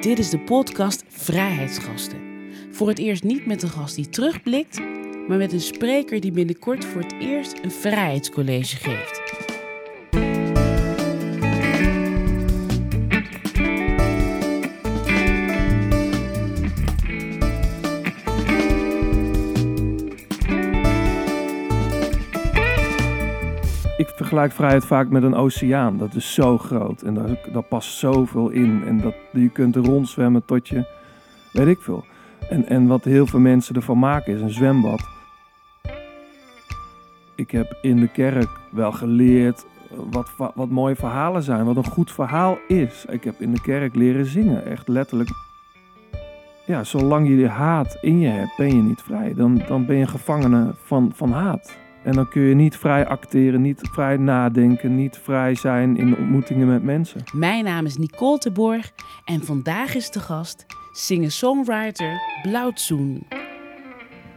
Dit is de podcast Vrijheidsgasten. Voor het eerst niet met een gast die terugblikt, maar met een spreker die binnenkort voor het eerst een vrijheidscollege geeft. Vergelijk vrijheid vaak met een oceaan. Dat is zo groot en daar, daar past zoveel in. En dat, je kunt er rondzwemmen tot je, weet ik veel. En, en wat heel veel mensen ervan maken is een zwembad. Ik heb in de kerk wel geleerd wat, wat mooie verhalen zijn, wat een goed verhaal is. Ik heb in de kerk leren zingen, echt letterlijk. Ja, zolang je de haat in je hebt, ben je niet vrij. Dan, dan ben je gevangene van, van haat. En dan kun je niet vrij acteren, niet vrij nadenken, niet vrij zijn in ontmoetingen met mensen. Mijn naam is Nicole de Borg en vandaag is de gast singer-songwriter Blauwtsoen.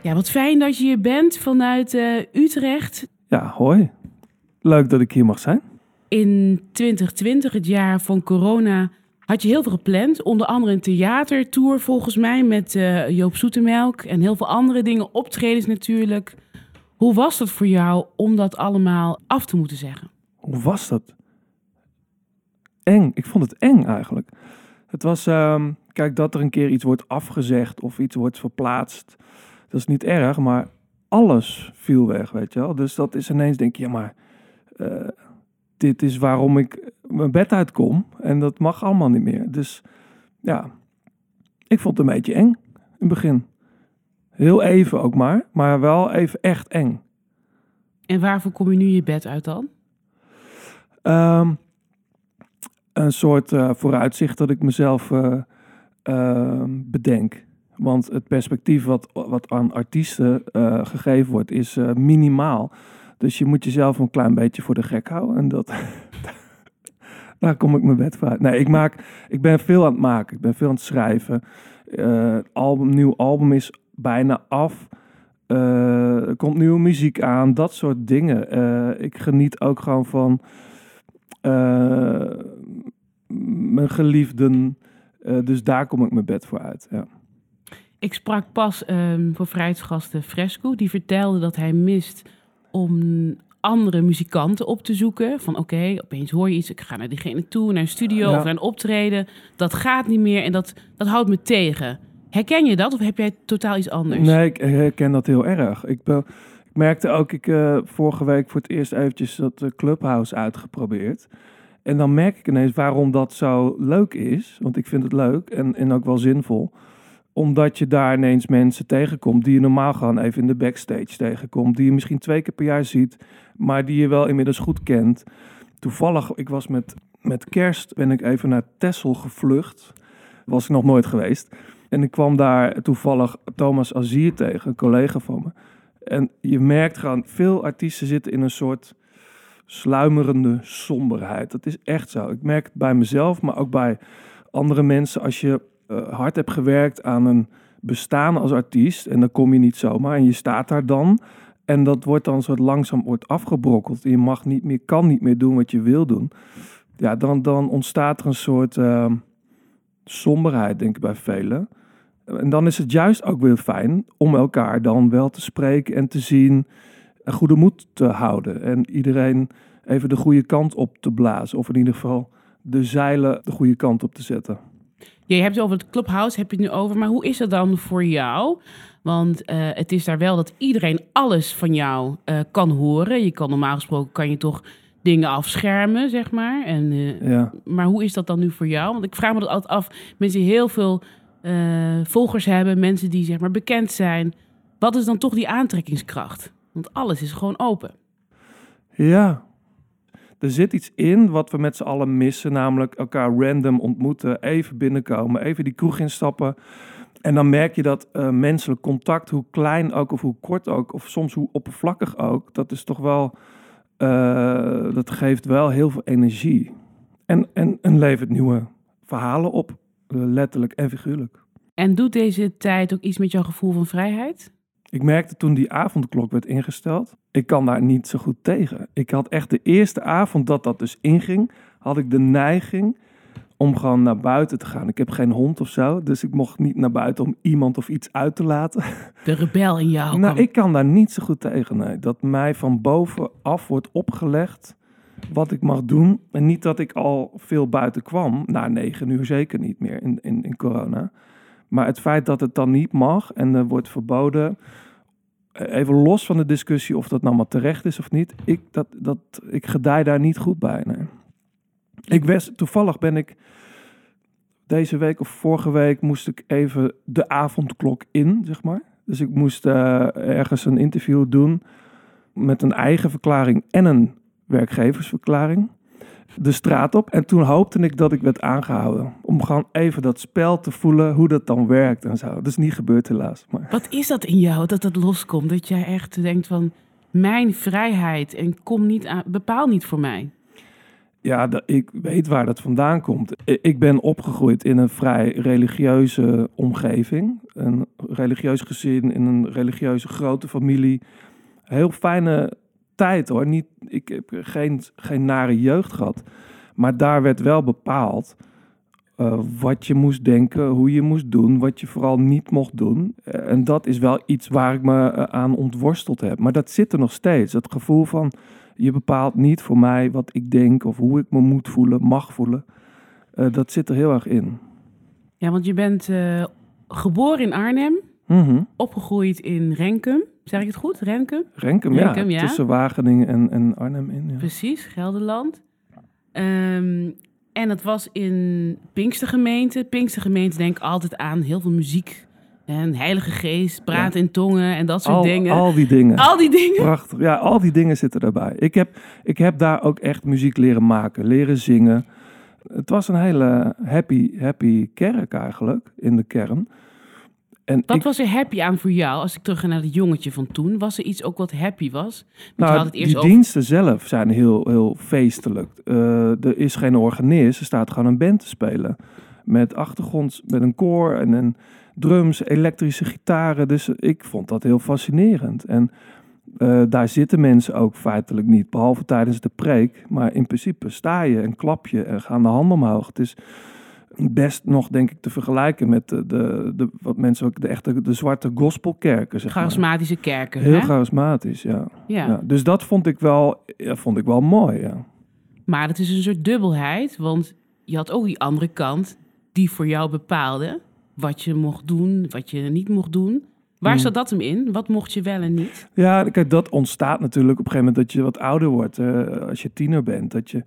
Ja, wat fijn dat je hier bent vanuit eh, Utrecht. Ja, hoi. Leuk dat ik hier mag zijn. In 2020, het jaar van corona, had je heel veel gepland. Onder andere een theatertour volgens mij met eh, Joop Zoetemelk en heel veel andere dingen, optredens natuurlijk. Hoe was dat voor jou om dat allemaal af te moeten zeggen? Hoe was dat? Eng. Ik vond het eng eigenlijk. Het was, ehm, kijk, dat er een keer iets wordt afgezegd of iets wordt verplaatst. Dat is niet erg, maar alles viel weg, weet je wel. Dus dat is ineens, denk je, ja, maar eh, dit is waarom ik mijn bed uitkom. En dat mag allemaal niet meer. Dus ja, ik vond het een beetje eng in het begin. Heel even ook maar, maar wel even echt eng. En waarvoor kom je nu je bed uit dan? Ehm, een soort eh, vooruitzicht dat ik mezelf eh, ehm, bedenk. Want het perspectief wat, wat aan artiesten eh, gegeven wordt is minimaal. Dus je moet jezelf een klein beetje voor de gek houden. En dat, daar kom ik mijn bed voor uit. Nee, ik, maak, ik ben veel aan het maken. Ik ben veel aan het schrijven. Album, nieuw album is bijna af. Eh, er komt nieuwe muziek aan. Dat soort dingen. Eh, ik geniet ook gewoon van eh, mijn geliefden. Dus daar kom ik mijn bed voor uit. Ja. Ik sprak pas ehm, voor vrijheidsgasten Fresco. Die vertelde dat hij mist om andere muzikanten op te zoeken. Van oké, opeens hoor je iets. Ik ga naar diegene toe, naar een studio Ja. of naar een optreden. Dat gaat niet meer en dat, dat houdt me tegen. Herken je dat of heb jij totaal iets anders? Nee, ik herken dat heel erg. Ik, ben, ik merkte ook, ik eh, vorige week voor het eerst eventjes dat eh, Clubhouse uitgeprobeerd. En dan merk ik ineens waarom dat zo leuk is. Want ik vind het leuk en, en ook wel zinvol. Omdat je daar ineens mensen tegenkomt die je normaal gewoon even in de backstage tegenkomt. Die je misschien twee keer per jaar ziet, maar die je wel inmiddels goed kent. Toevallig, ik was met, met kerst, ben ik even naar Texel gevlucht. Was ik nog nooit geweest. En ik kwam daar toevallig Thomas Azier tegen, een collega van me. En je merkt gewoon, veel artiesten zitten in een soort sluimerende somberheid. Dat is echt zo. Ik merk het bij mezelf, maar ook bij andere mensen. Als je eh, hard hebt gewerkt aan een bestaan als artiest, en dan kom je niet zomaar, en je staat daar dan. En dat wordt dan soort langzaam wordt afgebrokkeld. En je mag niet meer, kan niet meer doen wat je wil doen. Ja, dan, dan ontstaat er een soort eh, somberheid, denk ik, bij velen. En dan is het juist ook weer fijn om elkaar dan wel te spreken en te zien, een goede moed te houden. En iedereen even de goede kant op te blazen. Of in ieder geval de zeilen de goede kant op te zetten. Je hebt het over het Clubhouse, heb je het nu over. Maar hoe is dat dan voor jou? Want eh, het is daar wel dat iedereen alles van jou eh, kan horen. Je kan normaal gesproken kan je toch dingen afschermen, zeg maar. En, eh, Ja. Maar hoe is dat dan nu voor jou? Want ik vraag me dat altijd af. Mensen die heel veel eh, volgers hebben, mensen die zeg maar bekend zijn. Wat is dan toch die aantrekkingskracht? Want alles is gewoon open. Ja. Er zit iets in wat we met z'n allen missen, namelijk elkaar random ontmoeten, even binnenkomen, even die kroeg instappen. En dan merk je dat eh, menselijk contact, hoe klein ook of hoe kort ook, of soms hoe oppervlakkig ook, dat is toch wel, eh, dat geeft wel heel veel energie. En, en, en levert nieuwe verhalen op, letterlijk en figuurlijk. En doet deze tijd ook iets met jouw gevoel van vrijheid? Ik merkte toen die avondklok werd ingesteld, ik kan daar niet zo goed tegen. Ik had echt de eerste avond dat dat dus inging, had ik de neiging om gewoon naar buiten te gaan. Ik heb geen hond of zo, dus ik mocht niet naar buiten om iemand of iets uit te laten. De rebel in jou. nou, ik kan daar niet zo goed tegen. Nee. Dat mij van bovenaf wordt opgelegd wat ik mag doen. En niet dat ik al veel buiten kwam. Na negen uur zeker niet meer in, in, corona. Maar het feit dat het dan niet mag en er wordt verboden. eh, Even los van de discussie of dat nou maar terecht is of niet. Ik, dat, dat, ik gedij daar niet goed bij. Ik was, toevallig ben ik deze week of vorige week moest ik even de avondklok in, zeg maar. Dus ik moest eh, ergens een interview doen met een eigen verklaring en een werkgeversverklaring. De straat op. En toen hoopte ik dat ik werd aangehouden. Om gewoon even dat spel te voelen, hoe dat dan werkt en zo. Dat is niet gebeurd helaas. Maar Wat is dat in jou dat dat loskomt? Dat jij echt denkt van mijn vrijheid en kom niet aan, bepaal niet voor mij. ja, dat, ik weet waar dat vandaan komt. Ik ben opgegroeid in een vrij religieuze omgeving. Een religieus gezin, in een religieuze grote familie. Heel fijne tijd hoor. Niet, ik heb geen, geen nare jeugd gehad. Maar daar werd wel bepaald eh, wat je moest denken, hoe je moest doen, wat je vooral niet mocht doen. Eh, en dat is wel iets waar ik me eh, aan ontworsteld heb. Maar dat zit er nog steeds. Het gevoel van je bepaalt niet voor mij wat ik denk of hoe ik me moet voelen, mag voelen. Dat zit er heel erg in. Ja, want je bent geboren in Arnhem, Mhm. opgegroeid in Renkum. Zeg ik het goed? Renkum? Renkum, Renkum, ja. Tussen Wageningen en, en Arnhem in. Ja. Precies, Gelderland. Ehm, en dat was in Pinkstergemeente. Pinkstergemeente denk ik altijd aan heel veel muziek. En heilige geest, praten in tongen en dat soort Al, dingen. al die dingen. Al die dingen. Prachtig. Ja, al die dingen zitten daarbij. Ik heb, ik heb daar ook echt muziek leren maken, leren zingen. Het was een hele happy, happy kerk eigenlijk, in de kern. En Wat ik, was er happy aan voor jou, als ik terug ga naar het jongetje van toen? Was er iets ook wat happy was? Nou, had het eerst die over... diensten zelf zijn heel, heel feestelijk. Eh, er is geen organist, er staat gewoon een band te spelen. Met achtergrond, met een koor en, en drums, elektrische gitaren. Dus ik vond dat heel fascinerend. En eh, daar zitten mensen ook feitelijk niet, behalve tijdens de preek. Maar in principe sta je en klap je en gaan de handen omhoog. Het is best nog, denk ik, te vergelijken met de, de, de wat mensen ook de echte de zwarte gospelkerken. Zeg maar. Charismatische kerken, Heel hè? charismatisch, ja. Ja. ja. Dus dat vond ik wel, ja, vond ik wel mooi, ja. Maar het is een soort dubbelheid, want je had ook die andere kant die voor jou bepaalde wat je mocht doen, wat je niet mocht doen. Waar Hmm. zat dat hem in? Wat mocht je wel en niet? Ja, kijk, dat ontstaat natuurlijk op een gegeven moment dat je wat ouder wordt. eh, als je tiener bent. Dat je,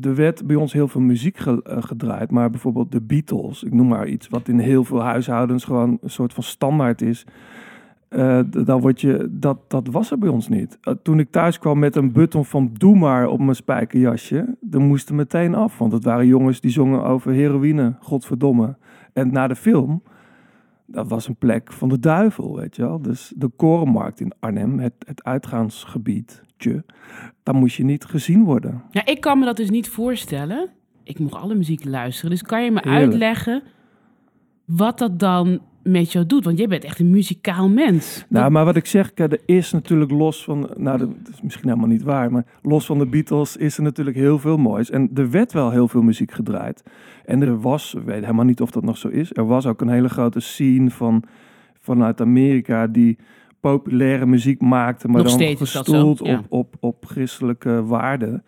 er werd bij ons heel veel muziek eh, gedraaid. Maar bijvoorbeeld de Beatles, ik noem maar iets. Wat in heel veel huishoudens gewoon een soort van standaard is. eh, dan word je, dat, dat was er bij ons niet. Eh, toen ik thuis kwam met een button van Doe maar op mijn spijkerjasje. Dan moest er meteen af. Want het waren jongens die zongen over heroïne, godverdomme. En na de film dat was een plek van de duivel, weet je wel. Dus de Korenmarkt in Arnhem, het uitgaansgebied, tje, daar moest je niet gezien worden. Ja, ik kan me dat dus niet voorstellen. Ik mocht alle muziek luisteren. Dus kan je me Heerlijk. uitleggen wat dat dan met jou doet? Want jij bent echt een muzikaal mens. Nou, maar wat ik zeg, er is natuurlijk los van, nou, dat is misschien helemaal niet waar, maar los van de Beatles is er natuurlijk heel veel moois. En er werd wel heel veel muziek gedraaid. En er was, ik weet helemaal niet of dat nog zo is, er was ook een hele grote scene van, vanuit Amerika die populaire muziek maakte, maar Nog dan gestoeld ja. op, op, op christelijke waarden.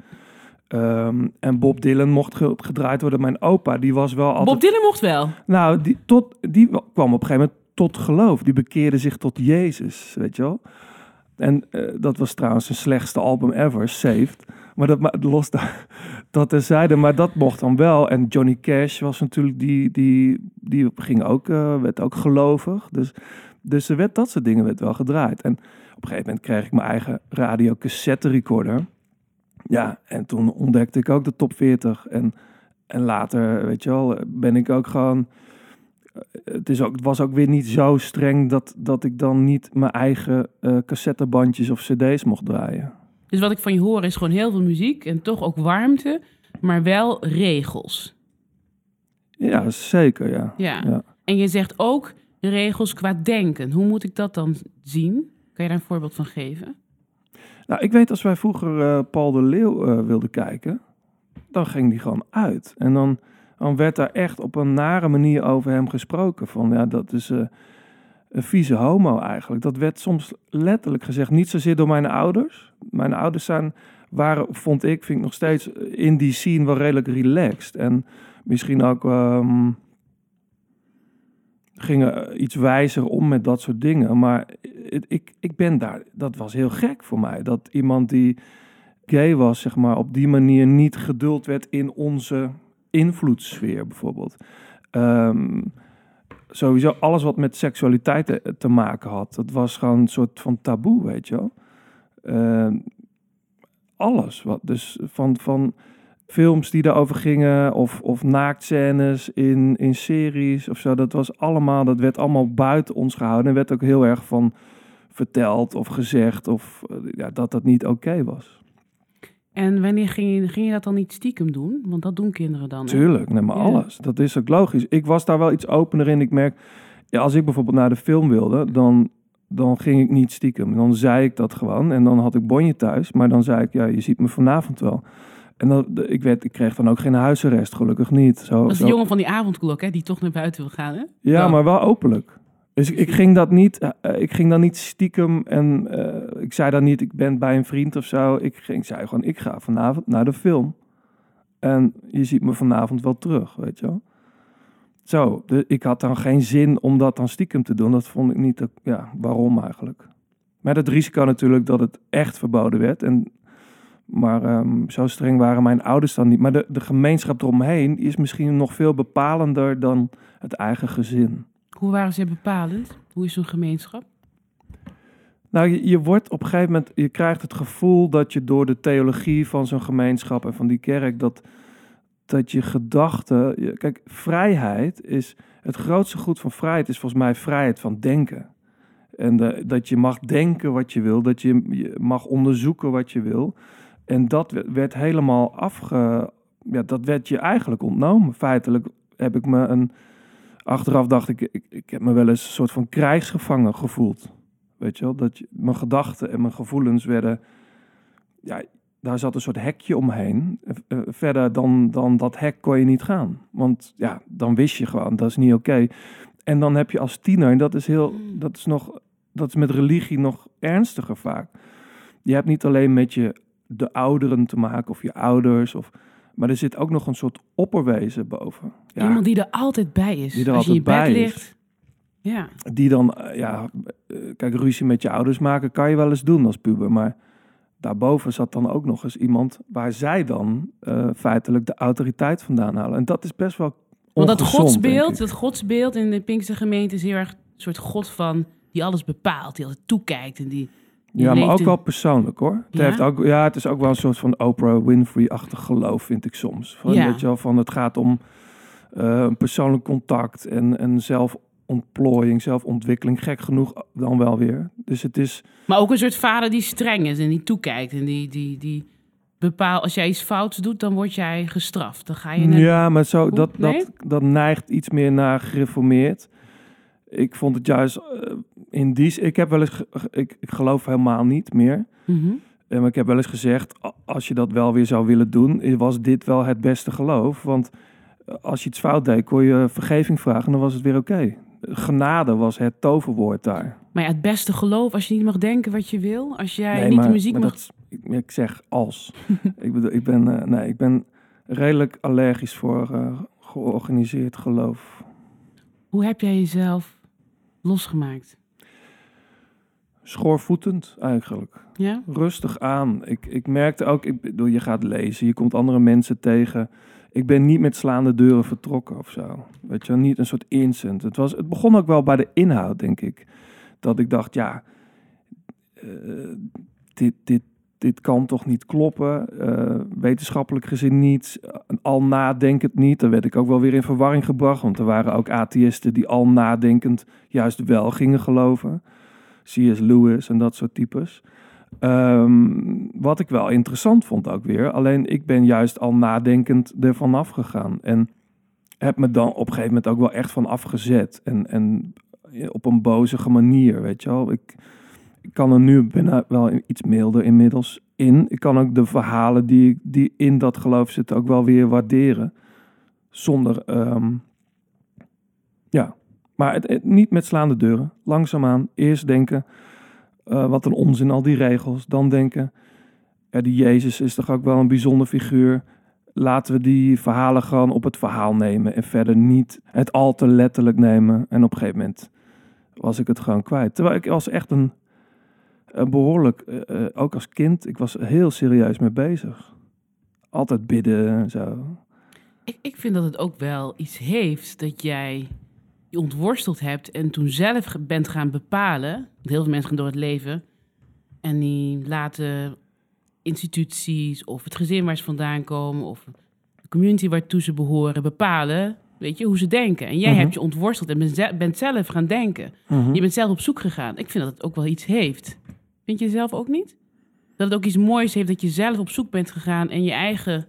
Ehm, en Bob Dylan mocht ge- gedraaid worden. Mijn opa, die was wel altijd Bob Dylan mocht wel. nou, die, tot, die kwam op een gegeven moment tot geloof. Die bekeerde zich tot Jezus, weet je wel. En eh, dat was trouwens zijn slechtste album ever, Saved. Maar dat maar los daar, dat terzijde. Maar dat mocht dan wel. En Johnny Cash was natuurlijk, die, die, die ging ook, eh, werd ook gelovig. Dus, dus er werd dat soort dingen werd wel gedraaid. En op een gegeven moment kreeg ik mijn eigen radio cassette recorder. Ja, en toen ontdekte ik ook de top 40. En, en later, weet je wel, ben ik ook gewoon het, is ook, het was ook weer niet zo streng dat, dat ik dan niet mijn eigen eh cassettebandjes of cd's mocht draaien. Dus wat ik van je hoor is gewoon heel veel muziek en toch ook warmte, maar wel regels. Ja, zeker, ja. Ja. Ja. En je zegt ook regels qua denken. Hoe moet ik dat dan zien? Kan je daar een voorbeeld van geven? Nou, ik weet als wij vroeger eh, Paul de Leeuw eh, wilden kijken, dan ging die gewoon uit. En dan dan werd daar echt op een nare manier over hem gesproken. Van ja, dat is eh, een vieze homo eigenlijk. Dat werd soms letterlijk gezegd. Niet zozeer door mijn ouders. Mijn ouders zijn, waren, vond ik, vind ik nog steeds in die scene wel redelijk relaxed. En misschien ook ehm, gingen iets wijzer om met dat soort dingen. Maar ik, ik ben daar, dat was heel gek voor mij. Dat iemand die gay was, zeg maar, op die manier niet geduld werd in onze invloedssfeer bijvoorbeeld. Ehm, sowieso alles wat met seksualiteit te, te maken had, dat was gewoon een soort van taboe, weet je wel. Ehm, alles. Wat, dus van, van films die daarover gingen, of, of naaktscènes in, in series of zo, dat was allemaal, dat werd allemaal buiten ons gehouden. En werd ook heel erg van verteld of gezegd of eh, ja, dat dat niet oké was. En wanneer ging je, ging je dat dan niet stiekem doen? Want dat doen kinderen dan. Tuurlijk, nee, maar Ja. alles. Dat is ook logisch. Ik was daar wel iets opener in. Ik merk, ja, als ik bijvoorbeeld naar de film wilde, dan, dan ging ik niet stiekem. Dan zei ik dat gewoon. En dan had ik bonje thuis. Maar dan zei ik, ja, je ziet me vanavond wel. En dan, de- ik, werd, ik kreeg dan ook geen huisarrest, gelukkig niet. Zo, Dat is de zo- jongen van die avondklok, hè, die toch naar buiten wil gaan, hè? Ja, Ja. maar wel openlijk. Dus ik, ik ging dat niet, eh, eh, ik ging dan niet stiekem en eh, ik zei dan niet, ik ben bij een vriend of zo. Ik ging, zei gewoon, ik ga vanavond naar de film. En je ziet me vanavond wel terug, weet je wel. Zo, de, ik had dan geen zin om dat dan stiekem te doen. Dat vond ik niet, ja, waarom eigenlijk? Met het risico natuurlijk dat het echt verboden werd. En, maar ehm, zo streng waren mijn ouders dan niet. Maar de, de gemeenschap eromheen is misschien nog veel bepalender dan het eigen gezin. Hoe waren ze bepalend? Hoe is zo'n gemeenschap? Nou, je, je wordt op een gegeven moment, je krijgt het gevoel dat je door de theologie van zo'n gemeenschap en van die kerk, dat, dat je gedachten. Kijk, vrijheid is. Het grootste goed van vrijheid is volgens mij vrijheid van denken. En de- dat je mag denken wat je wil, dat je, je mag onderzoeken wat je wil. En dat werd- helemaal afge. Ja, dat werd je eigenlijk ontnomen. Feitelijk heb ik me een. Achteraf dacht ik, ik, ik heb me wel eens een soort van krijgsgevangen gevoeld. Weet je wel, dat je, mijn gedachten en mijn gevoelens werden. Ja, daar zat een soort hekje omheen. Eh, eh, verder dan, dan dat hek kon je niet gaan. Want ja, dan wist je gewoon, dat is niet oké. En dan heb je als tiener, en dat is heel, Mm. dat is nog, dat is met religie nog ernstiger vaak. Je hebt niet alleen met je, de ouderen te maken of je ouders, of, maar er zit ook nog een soort opperwezen boven. Ja, Iemand die er altijd bij is. Die er Als je je altijd bed bij is. ligt. Ja. die dan, eh, ja, eh, kijk, ruzie met je ouders maken kan je wel eens doen als puber, maar daarboven zat dan ook nog eens iemand waar zij dan eh, feitelijk de autoriteit vandaan halen. En dat is best wel Want dat ongezond, godsbeeld, dat godsbeeld in de Pinkse gemeente is heel erg een soort god van die alles bepaalt, die altijd toekijkt en die. Ja, maar ook wel persoonlijk hoor. Het, Ja? heeft ook, ja, het is ook wel een soort van Oprah Winfrey-achtig geloof, vind ik soms. Van, Ja. weet je wel, van het gaat om eh, persoonlijk contact en, en zelfontplooiing, zelfontwikkeling. Gek genoeg dan wel weer. Dus het is, Maar ook een soort vader die streng is en die toekijkt en die, die, die bepaalt. Als jij iets fouts doet, dan word jij gestraft. Dan ga je naar. Ja, maar zo, dat, Nee? dat, dat neigt iets meer naar gereformeerd. Ik vond het juist eh, in die... Ik heb wel eens... Ik, ik geloof helemaal niet meer. Eh, maar ik heb wel eens gezegd... Als je dat wel weer zou willen doen... Was dit wel het beste geloof? Want eh, als je iets fout deed... Kon je vergeving vragen en dan was het weer oké. Genade was het toverwoord daar. Maar ja, het beste geloof als je niet mag denken wat je wil. Als jij Nee, niet maar- de muziek maar mag. dat ik, ik zeg als. ik, bedoel, ik, ben, eh, nee, ik ben redelijk allergisch voor georganiseerd geloof. Hoe heb jij jezelf losgemaakt? Schoorvoetend eigenlijk. Ja? Rustig aan. Ik, ik merkte ook, ik bedoel, je gaat lezen, je komt andere mensen tegen. Ik ben niet met slaande deuren vertrokken of zo. Weet je, niet een soort instant. Het, was, het begon ook wel bij de inhoud, denk ik. Dat ik dacht, ja, eh, dit, dit, dit kan toch niet kloppen. Eh, wetenschappelijk gezien niet. Al nadenkend niet. Daar werd ik ook wel weer in verwarring gebracht. Want er waren ook atheïsten die al nadenkend juist wel gingen geloven. C.S. Lewis en dat soort types. Ehm, wat ik wel interessant vond ook weer. Alleen ik ben juist al nadenkend ervan afgegaan. En heb me dan op een gegeven moment ook wel echt van afgezet. En, en op een bozige manier, weet je wel. Ik kan er nu er wel iets milder inmiddels in. Ik kan ook de verhalen die, die in dat geloof zitten ook wel weer waarderen. Zonder, ehm, ja, maar het, niet met slaande deuren. Langzaamaan, eerst denken, eh, wat een onzin, al die regels. Dan denken, die Jezus is toch ook wel een bijzonder figuur. Laten we die verhalen gewoon op het verhaal nemen en verder niet het al te letterlijk nemen. En op een gegeven moment was ik het gewoon kwijt. Terwijl ik was echt een behoorlijk, eh, eh, ook als kind, ik was heel serieus mee bezig. Altijd bidden en zo. Ik, ik vind dat het ook wel iets heeft dat jij je ontworsteld hebt en toen zelf bent gaan bepalen. Want heel veel mensen gaan door het leven en die laten instituties of het gezin waar ze vandaan komen of de community waartoe ze behoren bepalen, weet je, hoe ze denken. En jij Mhm. hebt je ontworsteld en bent, ze- bent zelf gaan denken. Je bent zelf op zoek gegaan. Ik vind dat het ook wel iets heeft. Vind je zelf ook niet? Dat het ook iets moois heeft dat je zelf op zoek bent gegaan en je eigen,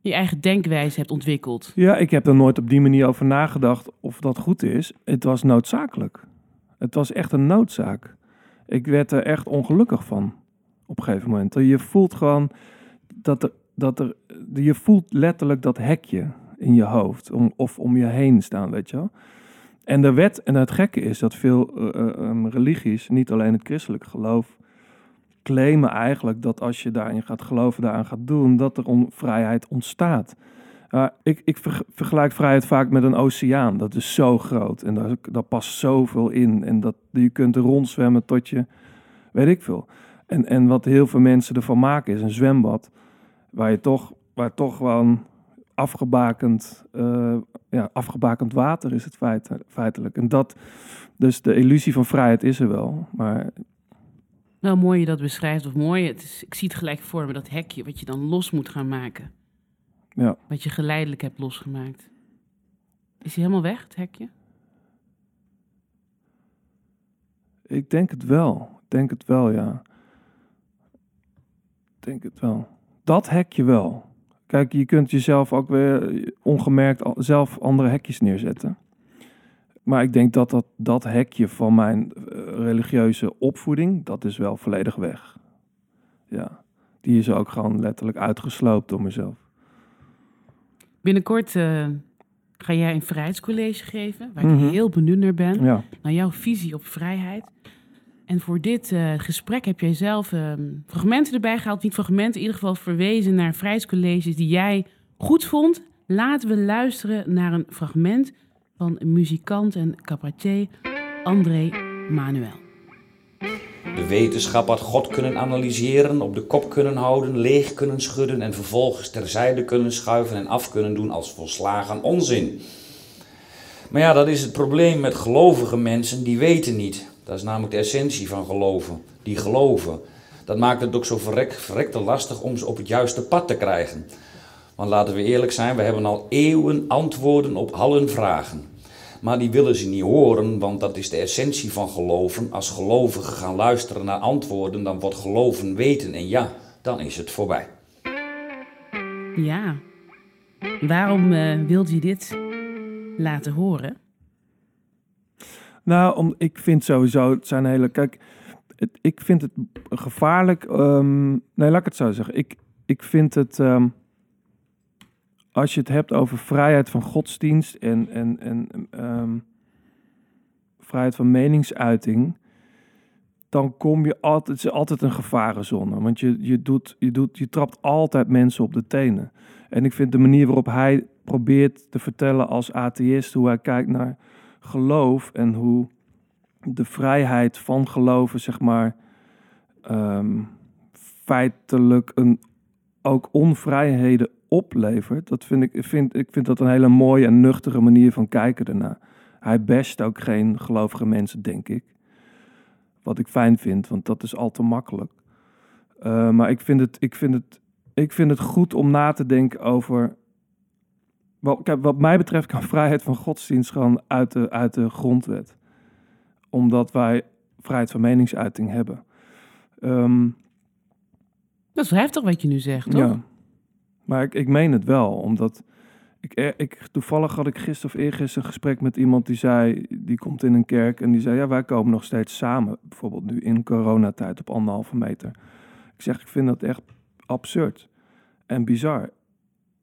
je eigen denkwijze hebt ontwikkeld. Ja, ik heb er nooit op die manier over nagedacht of dat goed is. Het was noodzakelijk. Het was echt een noodzaak. Ik werd er echt ongelukkig van op een gegeven moment. Je voelt gewoon dat er, dat er, je voelt letterlijk dat hekje in je hoofd om, of om je heen staan, weet je wel. En de wet, en het gekke is dat veel eh, eh, um, religies, niet alleen het christelijk geloof, claimen eigenlijk dat als je daarin gaat geloven, daaraan gaat doen, dat er on- vrijheid ontstaat. Uh, ik ik ver- vergelijk vrijheid vaak met een oceaan. Dat is zo groot en daar, daar past zoveel in. En dat, je kunt er rondzwemmen tot je, weet ik veel. En, en wat heel veel mensen ervan maken is een zwembad, waar je toch, waar toch gewoon afgebakend, uh, ja, afgebakend water is het feit, feitelijk. En dat, dus de illusie van vrijheid is er wel, maar Nou, mooi je dat beschrijft, of mooi. Het is, ik zie het gelijk voor me, dat hekje wat je dan los moet gaan maken. Ja. Wat je geleidelijk hebt losgemaakt. Is hij helemaal weg, het hekje? Ik denk het wel. Ik denk het wel, ja. Ik denk het wel. Dat hekje wel. Kijk, je kunt jezelf ook weer ongemerkt zelf andere hekjes neerzetten. Maar ik denk dat dat, dat hekje van mijn eh, religieuze opvoeding, dat is wel volledig weg. Ja, die is ook gewoon letterlijk uitgesloopt door mezelf. Binnenkort eh, ga jij een vrijheidscollege geven, waar ik Mhm. heel benieuwd naar ben. Ja, Naar jouw visie op vrijheid. En voor dit eh, gesprek heb jij zelf ehm, fragmenten erbij gehaald. Niet fragmenten, in ieder geval verwezen naar vrijheidscolleges die jij goed vond. Laten we luisteren naar een fragment van muzikant en cabaretier André Manuel. De wetenschap had God kunnen analyseren, op de kop kunnen houden, leeg kunnen schudden en vervolgens terzijde kunnen schuiven en af kunnen doen als volslagen onzin. Maar ja, dat is het probleem met gelovige mensen, die weten niet. Dat is namelijk de essentie van geloven, die geloven. Dat maakt het ook zo verrek, verrekte lastig om ze op het juiste pad te krijgen. Want laten we eerlijk zijn, we hebben al eeuwen antwoorden op al hun vragen. Maar die willen ze niet horen, want dat is de essentie van geloven. Als gelovigen gaan luisteren naar antwoorden, dan wordt geloven weten. En ja, dan is het voorbij. Ja, waarom eh, wilde je dit laten horen? Nou, om, ik vind sowieso, het zijn hele. Kijk, het, ik vind het gevaarlijk. ehm, nee, laat ik het zo zeggen. Ik, ik vind het. ehm, als je het hebt over vrijheid van godsdienst en, en, en ehm, vrijheid van meningsuiting. Dan kom je altijd, het is altijd een gevarenzone. Want je, je, doet, je, doet, je trapt altijd mensen op de tenen. En ik vind de manier waarop hij probeert te vertellen als atheïst, hoe hij kijkt naar geloof en hoe de vrijheid van geloven, zeg maar, ehm, feitelijk een, ook onvrijheden oplevert. Dat vind ik, vind, ik vind dat een hele mooie en nuchtere manier van kijken daarna. Hij best ook geen gelovige mensen, denk ik. Wat ik fijn vind, want dat is al te makkelijk. Uh, maar ik vind, het, ik, vind het, ik vind het goed om na te denken over wat, wat mij betreft kan vrijheid van godsdienst gewoon uit de, uit de grondwet. Omdat wij vrijheid van meningsuiting hebben. Um, dat is heftig wat je nu zegt, toch? Ja. Maar ik, ik meen het wel, omdat... Ik, ik, toevallig had ik gisteren of eergisteren een gesprek met iemand die zei... Die komt in een kerk en die zei... Ja, wij komen nog steeds samen. Bijvoorbeeld nu in coronatijd op anderhalve meter. Ik zeg, ik vind dat echt absurd en bizar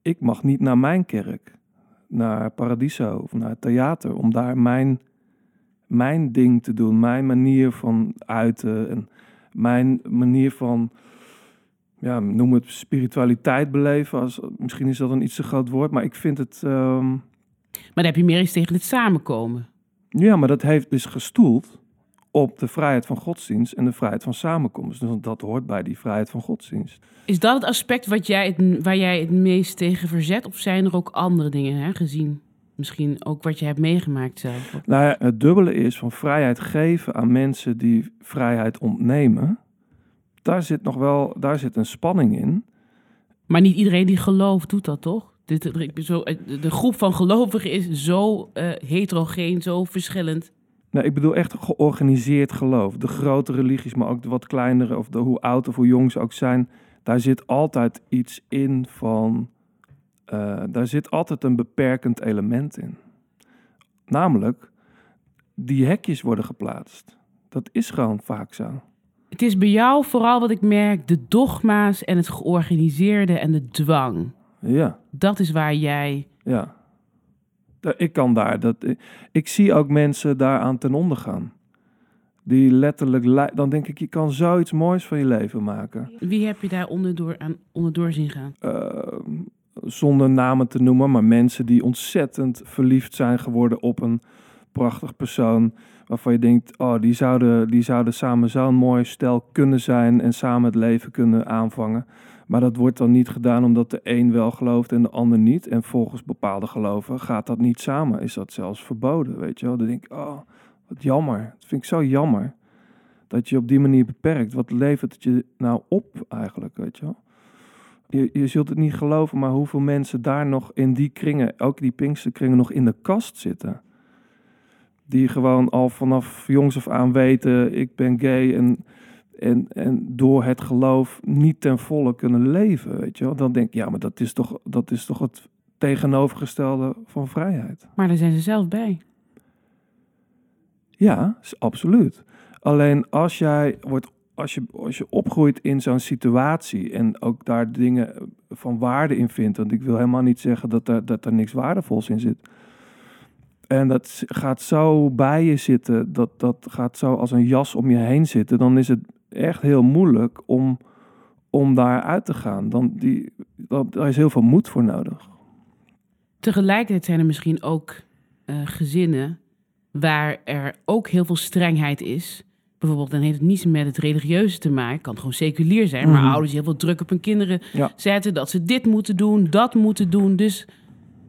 ik mag niet naar mijn kerk. naar Paradiso of naar het theater. Om daar mijn, mijn ding te doen. Mijn manier van uiten. En mijn manier van, ja, noem het spiritualiteit beleven. Als, misschien is dat een iets te groot woord. Maar ik vind het... ehm, Maar dan heb je meer eens tegen het samenkomen. ja, maar dat heeft dus gestoeld op de vrijheid van godsdienst en de vrijheid van samenkomst. Dus dat hoort bij die vrijheid van godsdienst. Is dat het aspect wat jij het, waar jij het meest tegen verzet? Of zijn er ook andere dingen hè, gezien? Misschien ook wat je hebt meegemaakt zelf. Nou ja, het dubbele is van vrijheid geven aan mensen die vrijheid ontnemen. Daar zit nog wel, daar zit een spanning in. Maar niet iedereen die gelooft doet dat toch? De groep van gelovigen is zo eh, heterogeen, zo verschillend. Nou, ik bedoel echt georganiseerd geloof. De grote religies, maar ook de wat kleinere, of de, hoe oud of hoe jong ze ook zijn. Daar zit altijd iets in van. eh, daar zit altijd een beperkend element in. Namelijk, die hekjes worden geplaatst. Dat is gewoon vaak zo. Het is bij jou vooral wat ik merk, de dogma's en het georganiseerde en de dwang. Ja. Dat is waar jij... Ja. Ik kan daar. Dat, ik zie ook mensen daaraan ten onder gaan. Die letterlijk. Dan denk ik, je kan zoiets moois van je leven maken. Wie heb je daar onderdoor, aan, onderdoor zien gaan? Eh, zonder namen te noemen, maar mensen die ontzettend verliefd zijn geworden op een prachtig persoon. Waarvan je denkt, oh, die zouden, die zouden samen zo'n mooi stel kunnen zijn en samen het leven kunnen aanvangen. Maar dat wordt dan niet gedaan omdat de een wel gelooft en de ander niet. En volgens bepaalde geloven gaat dat niet samen. Is dat zelfs verboden, weet je wel. Dan denk ik, oh, wat jammer. Dat vind ik zo jammer. Dat je op die manier beperkt. Wat levert het je nou op eigenlijk, weet je wel. Je, je zult het niet geloven, maar hoeveel mensen daar nog in die kringen, ook die Pinksterkringen, nog in de kast zitten. Die gewoon al vanaf jongs af aan weten, ik ben gay en, en, en door het geloof niet ten volle kunnen leven, weet je wel. Dan denk ik, ja, maar dat is toch, dat is toch het tegenovergestelde van vrijheid. Maar daar zijn ze zelf bij. Ja, absoluut. Alleen als jij wordt, als je, als je opgroeit in zo'n situatie en ook daar dingen van waarde in vindt, want ik wil helemaal niet zeggen dat er, dat er niks waardevols in zit. En dat gaat zo bij je zitten, dat, dat gaat zo als een jas om je heen zitten, dan is het echt heel moeilijk om, om daar uit te gaan. Dan die, daar is heel veel moed voor nodig. Tegelijkertijd zijn er misschien ook eh, gezinnen waar er ook heel veel strengheid is. Bijvoorbeeld, dan heeft het niets met het religieuze te maken. kan gewoon seculier zijn. Maar Mhm. ouders die heel veel druk op hun kinderen Ja. zetten. Dat ze dit moeten doen, dat moeten doen. Dus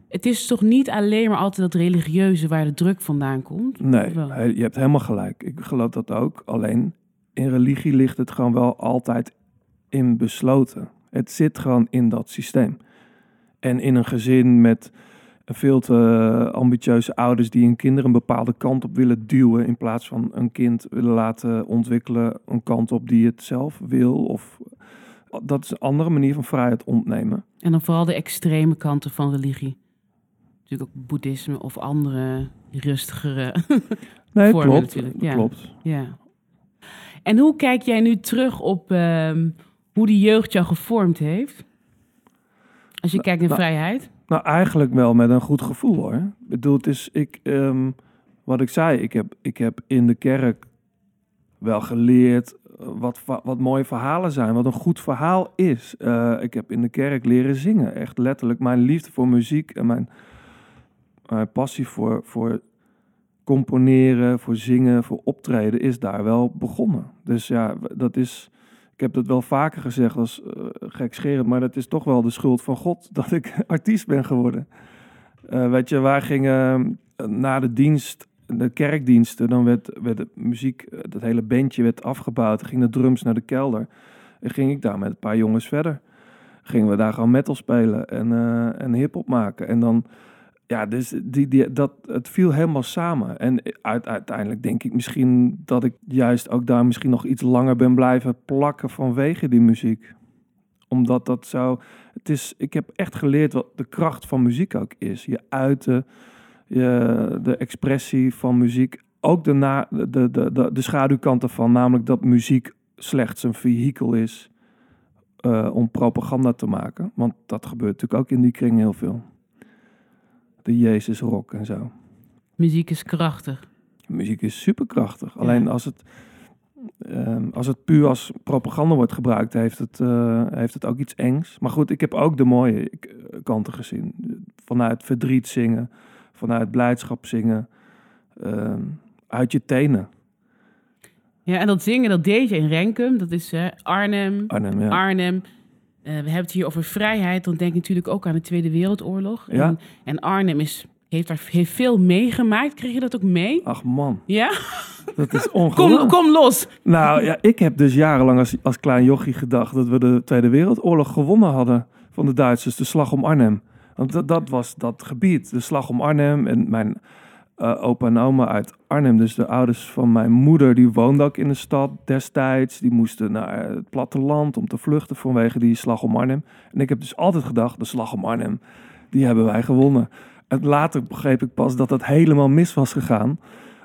het is toch niet alleen maar altijd dat religieuze waar de druk vandaan komt? Nee, je hebt helemaal gelijk. Ik geloof dat ook. Alleen in religie ligt het gewoon wel altijd in besloten. Het zit gewoon in dat systeem. En in een gezin met veel te ambitieuze ouders die hun kinderen een bepaalde kant op willen duwen, in plaats van een kind willen laten ontwikkelen een kant op die het zelf wil. Of dat is een andere manier van vrijheid ontnemen. En dan vooral de extreme kanten van religie. Natuurlijk ook boeddhisme of andere rustigere. Nee, Vormen klopt. natuurlijk, ja. klopt. ja. En hoe kijk jij nu terug op ehm, hoe die jeugd jou gevormd heeft? Als je Nou, kijkt naar nou, vrijheid. Nou, eigenlijk wel met een goed gevoel hoor. Ik bedoel, het is, ik, ehm, wat ik zei, ik heb, ik heb in de kerk wel geleerd eh, wat, wat mooie verhalen zijn, wat een goed verhaal is. Eh, ik heb in de kerk leren zingen, echt letterlijk. Mijn liefde voor muziek en mijn, mijn passie voor, voor componeren, voor zingen, voor optreden is daar wel begonnen. Dus ja, dat is, ik heb dat wel vaker gezegd als uh, gekscherend, maar dat is toch wel de schuld van God dat ik artiest ben geworden. Eh, weet je, wij gingen eh, na de dienst, de kerkdiensten, dan werd, de muziek, dat hele bandje werd afgebouwd, ging de drums naar de kelder. En ging ik daar met een paar jongens verder. Gingen we daar gewoon metal spelen en, eh en hip-hop maken. En dan, ja, dus die, die, dat, het viel helemaal samen. En uit, uiteindelijk denk ik misschien dat ik juist ook daar misschien nog iets langer ben blijven plakken vanwege die muziek. Omdat dat zo. Het is, ik heb echt geleerd wat de kracht van muziek ook is. Je uiten, je, de expressie van muziek. Ook de, na, de, de, de, de schaduwkant ervan, namelijk dat muziek slechts een vehikel is uh, om propaganda te maken. Want dat gebeurt natuurlijk ook in die kring heel veel. De Jezus rock en zo. Muziek is krachtig. Muziek is superkrachtig. Alleen als het, ehm, als het puur als propaganda wordt gebruikt, heeft het, eh, heeft het ook iets engs. Maar goed, ik heb ook de mooie eh, kanten gezien. Vanuit verdriet zingen, vanuit blijdschap zingen, ehm, uit je tenen. Ja, en dat zingen, dat deed je in Renkum. Dat is Arnhem. Arnhem, ja. Arnhem. Eh, we hebben het hier over vrijheid. Dan denk ik natuurlijk ook aan de Tweede Wereldoorlog. Ja. En, en Arnhem is, heeft daar heeft veel meegemaakt. Kreeg je dat ook mee? Ach man, Ja? dat is Kom, ongelooflijk. kom los. Nou ja, ik heb dus jarenlang als, als klein jochie gedacht dat we de Tweede Wereldoorlog gewonnen hadden van de Duitsers, de slag om Arnhem. Want dat, dat was dat gebied, de slag om Arnhem. En mijn eh, opa en oma uit Arnhem, dus de ouders van mijn moeder, die woonden ook in de stad destijds. Die moesten naar het platteland om te vluchten vanwege die slag om Arnhem. En ik heb dus altijd gedacht, de slag om Arnhem, die hebben wij gewonnen. En later begreep ik pas dat dat helemaal mis was gegaan.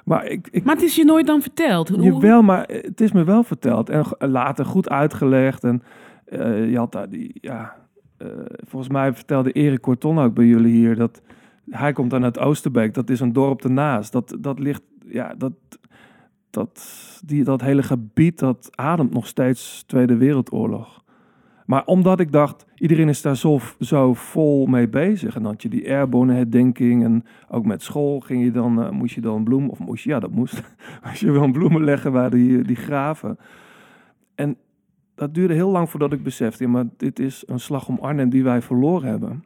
Maar ik, ik Maar het is je nooit dan verteld. Hoe- Jawel, maar het is me wel verteld. En later goed uitgelegd. En eh, je had daar die, ja... eh, volgens mij vertelde Erik Corton ook bij jullie hier dat... Hij komt dan uit Oosterbeek. Dat is een dorp ernaast. Dat, dat ligt... Ja, dat... Dat, die, dat hele gebied, dat ademt nog steeds Tweede Wereldoorlog. Maar omdat ik dacht, iedereen is daar zo, zo vol mee bezig. En dan had je die airborne herdenking. En ook met school ging je dan, eh, moest je dan bloemen... Of moest je, ja, dat moest. Als je wel bloemen leggen waar die, die graven. En dat duurde heel lang voordat ik besefte, ja, maar dit is een slag om Arnhem die wij verloren hebben.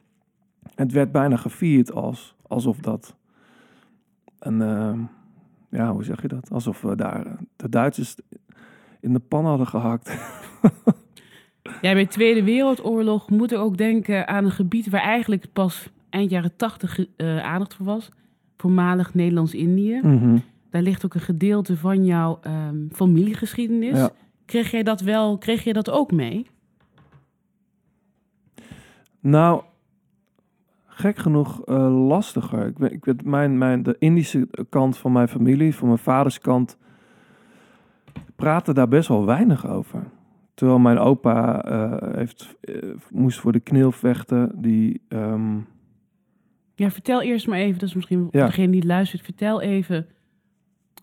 Het werd bijna gevierd als, alsof dat een, eh, ja, hoe zeg je dat? Alsof we daar eh, de Duitsers in de pan hadden gehakt. Ja, bij de Tweede Wereldoorlog moet ik ook denken aan een gebied waar eigenlijk pas eind jaren tachtig eh, aandacht voor was. Voormalig Nederlands-Indië. Mhm. Daar ligt ook een gedeelte van jouw ehm, familiegeschiedenis. Ja. Kreeg jij dat wel, kreeg jij dat ook mee? Nou, gek genoeg eh, lastiger. Ik ben, ik weet, mijn, mijn, de Indische kant van mijn familie, van mijn vaders kant, praatte daar best wel weinig over. Terwijl mijn opa eh, heeft, eh, moest voor de knil vechten. Die, ehm, Ja, vertel eerst maar even, dat is misschien Ja. degene die luistert, vertel even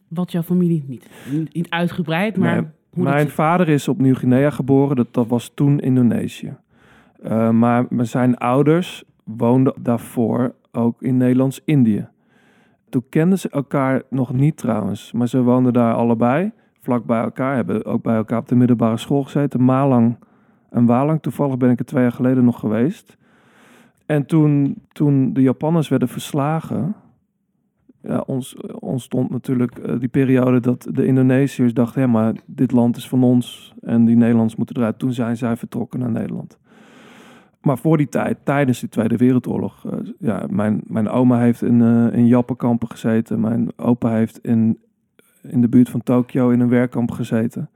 wat jouw familie niet, niet uitgebreid, maar Nee, mijn dat... vader is op Nieuw-Guinea geboren. Dat, dat was toen Indonesië. Maar maar zijn ouders woonden daarvoor ook in Nederlands-Indië. Toen kenden ze elkaar nog niet trouwens. Maar ze woonden daar allebei, vlak bij elkaar. Hebben ook bij elkaar op de middelbare school gezeten. Malang en Walang. Toevallig ben ik er twee jaar geleden nog geweest. En toen, toen de Japanners werden verslagen... Ja, ons, ontstond natuurlijk eh, die periode dat de Indonesiërs dachten... ja, maar dit land is van ons en die Nederlanders moeten eruit. Toen zijn zij vertrokken naar Nederland. Maar voor die tijd, tijdens de Tweede Wereldoorlog... eh, ja, mijn, mijn oma heeft in, eh, in Jappenkampen gezeten. Mijn opa heeft in, in de buurt van Tokio in een werkkamp gezeten.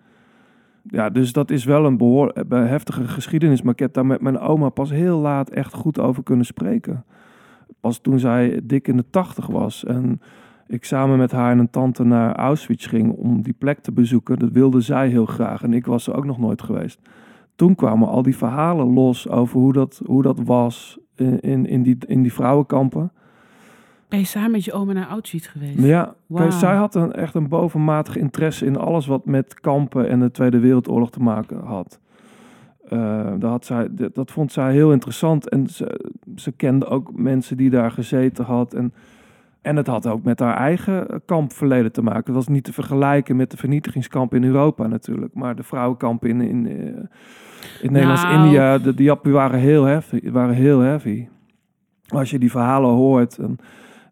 Ja, dus dat is wel een behoor, een heftige geschiedenis. Maar ik heb daar met mijn oma pas heel laat echt goed over kunnen spreken. Pas toen zij dik in de tachtig was en ik samen met haar en een tante naar Auschwitz ging om die plek te bezoeken. Dat wilde zij heel graag en ik was er ook nog nooit geweest. Toen kwamen al die verhalen los over hoe dat, hoe dat was in, in, die, in die vrouwenkampen. Ben je samen met je oma naar Auschwitz geweest? Ja, kijk, zij had een, echt een bovenmatige interesse in alles wat met kampen en de Tweede Wereldoorlog te maken had. Eh, dat, had zij, dat, dat vond zij heel interessant en ze, ze kende ook mensen die daar gezeten had. En, en het had ook met haar eigen kampverleden te maken. Het was niet te vergelijken met de vernietigingskampen in Europa natuurlijk. Maar de vrouwenkampen in, in, eh, in Nederlands-India, de, de Jappen waren heel heavy. Waren heel heavy. Als je die verhalen hoort, en,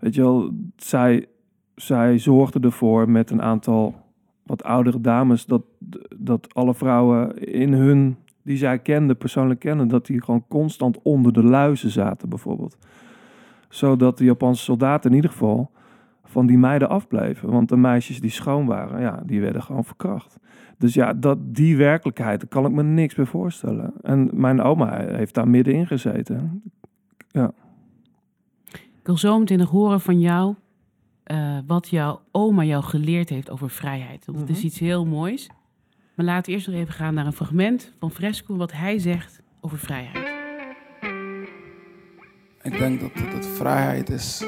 weet je wel, zij, zij zorgde ervoor met een aantal wat oudere dames dat, dat alle vrouwen in hun, die zij kende, persoonlijk kenden, dat die gewoon constant onder de luizen zaten bijvoorbeeld. Zodat de Japanse soldaten in ieder geval van die meiden afbleven. Want de meisjes die schoon waren, ja, die werden gewoon verkracht. Dus ja, dat, die werkelijkheid, daar kan ik me niks bij voorstellen. En mijn oma heeft daar middenin gezeten. Ik wil zo meteen nog horen van jou eh, wat jouw oma jou geleerd heeft over vrijheid. Want het is Mhm. iets heel moois. Maar laten we eerst nog even gaan naar een fragment van Fresco, wat hij zegt over vrijheid. Ik denk dat, dat, dat vrijheid is,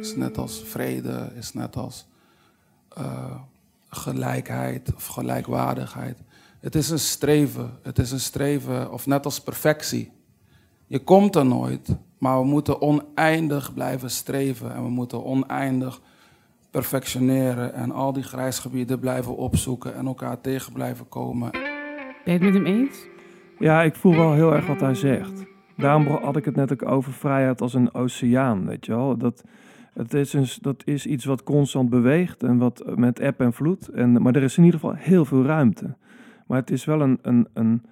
is net als vrede, is net als eh, gelijkheid of gelijkwaardigheid. Het is een streven. Het is een streven, of net als perfectie. Je komt er nooit, maar we moeten oneindig blijven streven en we moeten oneindig perfectioneren en al die grijsgebieden blijven opzoeken en elkaar tegen blijven komen. Ben je het met hem eens? Ja, ik voel wel heel erg wat hij zegt. Daarom had ik het net ook over vrijheid als een oceaan, weet je wel. Dat, het is een, dat is iets wat constant beweegt en wat met eb en vloed. En, maar er is in ieder geval heel veel ruimte. Maar het is wel een, een, een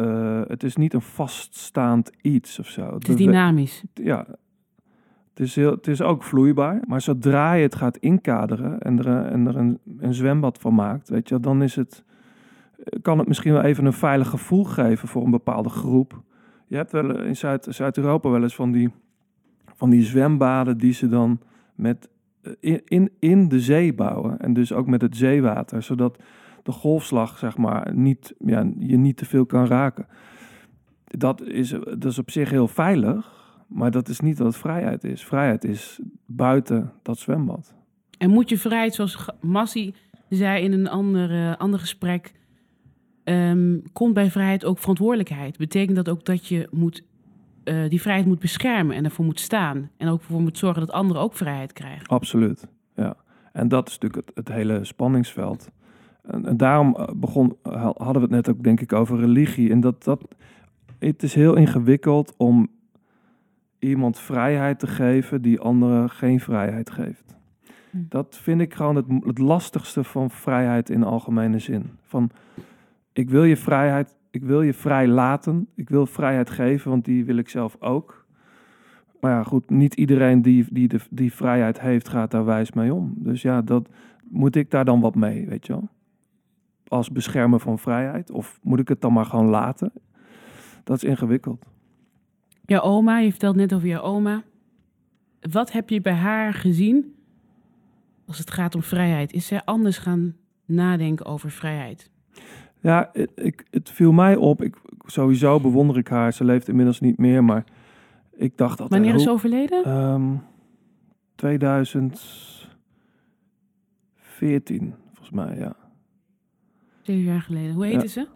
uh, het is niet een vaststaand iets of zo. Het is dynamisch. Ja, het is, heel, het is ook vloeibaar. Maar zodra je het gaat inkaderen en er, en er een, een zwembad van maakt, weet je, dan is het, kan het misschien wel even een veilig gevoel geven voor een bepaalde groep. Je hebt wel in Zuid, Zuid-Europa wel eens van die, van die zwembaden die ze dan met, eh, in, in, de zee bouwen. En dus ook met het zeewater, zodat de golfslag, zeg maar, niet, ja, je niet te veel kan raken. Dat is, dat is op zich heel veilig, maar dat is niet wat vrijheid is. Vrijheid is buiten dat zwembad. En moet je vrijheid, zoals Massi zei in een ander gesprek, um, komt bij vrijheid ook verantwoordelijkheid. Betekent dat ook dat je moet, uh, die vrijheid moet beschermen en ervoor moet staan. En ook ervoor moet zorgen dat anderen ook vrijheid krijgen. Absoluut, ja. En dat is natuurlijk het, het hele spanningsveld. En, en, daarom eh, begon, hadden we het net ook denk ik over religie. En dat, dat, het is heel ingewikkeld om iemand vrijheid te geven die anderen geen vrijheid geeft. Hm. Dat vind ik gewoon het, het lastigste van vrijheid in algemene zin. Van, ik wil je vrijheid, ik wil je vrij laten. Ik wil vrijheid geven, want die wil ik zelf ook. Maar ja, goed, niet iedereen die, die de, die vrijheid heeft, gaat daar wijs mee om. Dus ja, dat moet ik daar dan wat mee, weet je wel? Als beschermer van vrijheid? Of moet ik het dan maar gewoon laten? Dat is ingewikkeld. Je oma, je vertelt net over je oma. Wat heb je bij haar gezien als het gaat om vrijheid? Is zij anders gaan nadenken over vrijheid? Ja, ik, het viel mij op. Ik, sowieso bewonder ik haar. Ze leeft inmiddels niet meer, maar ik dacht dat. Wanneer is ze overleden? Um, 2014, volgens mij, ja. Zeven jaar geleden. Hoe heette ze?